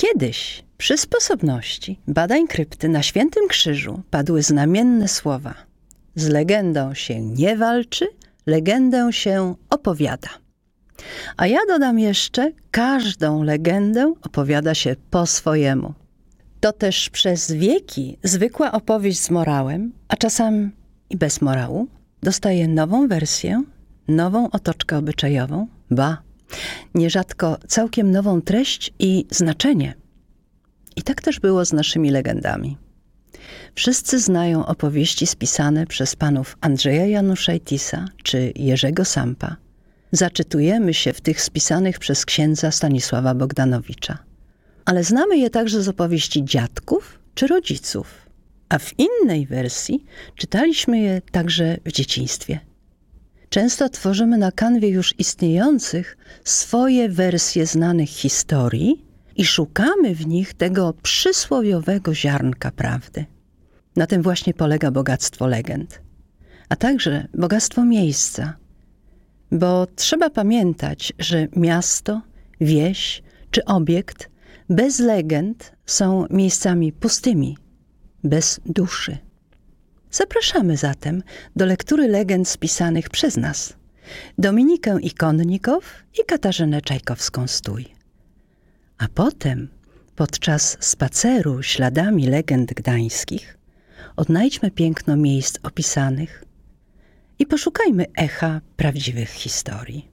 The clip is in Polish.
Kiedyś przy sposobności badań krypty na Świętym Krzyżu padły znamienne słowa. Z legendą się nie walczy, legendę się opowiada. A ja dodam jeszcze, każdą legendę opowiada się po swojemu. To też przez wieki zwykła opowieść z morałem, a czasem i bez morału, dostaje nową wersję, nową otoczkę obyczajową, ba, nierzadko całkiem nową treść i znaczenie. I tak też było z naszymi legendami. Wszyscy znają opowieści spisane przez panów Andrzeja Januszajtisa czy Jerzego Sampa. Zaczytujemy się w tych spisanych przez księdza Stanisława Bogdanowicza. Ale znamy je także z opowieści dziadków czy rodziców. A w innej wersji czytaliśmy je także w dzieciństwie. Często tworzymy na kanwie już istniejących swoje wersje znanych historii i szukamy w nich tego przysłowiowego ziarnka prawdy. Na tym właśnie polega bogactwo legend, a także bogactwo miejsca. Bo trzeba pamiętać, że miasto, wieś czy obiekt bez legend są miejscami pustymi, bez duszy. Zapraszamy zatem do lektury legend spisanych przez nas, Dominikę Ikonnikow i Katarzynę Czajkowską-Stój. A potem, podczas spaceru śladami legend gdańskich, odnajdźmy piękno miejsc opisanych i poszukajmy echa prawdziwych historii.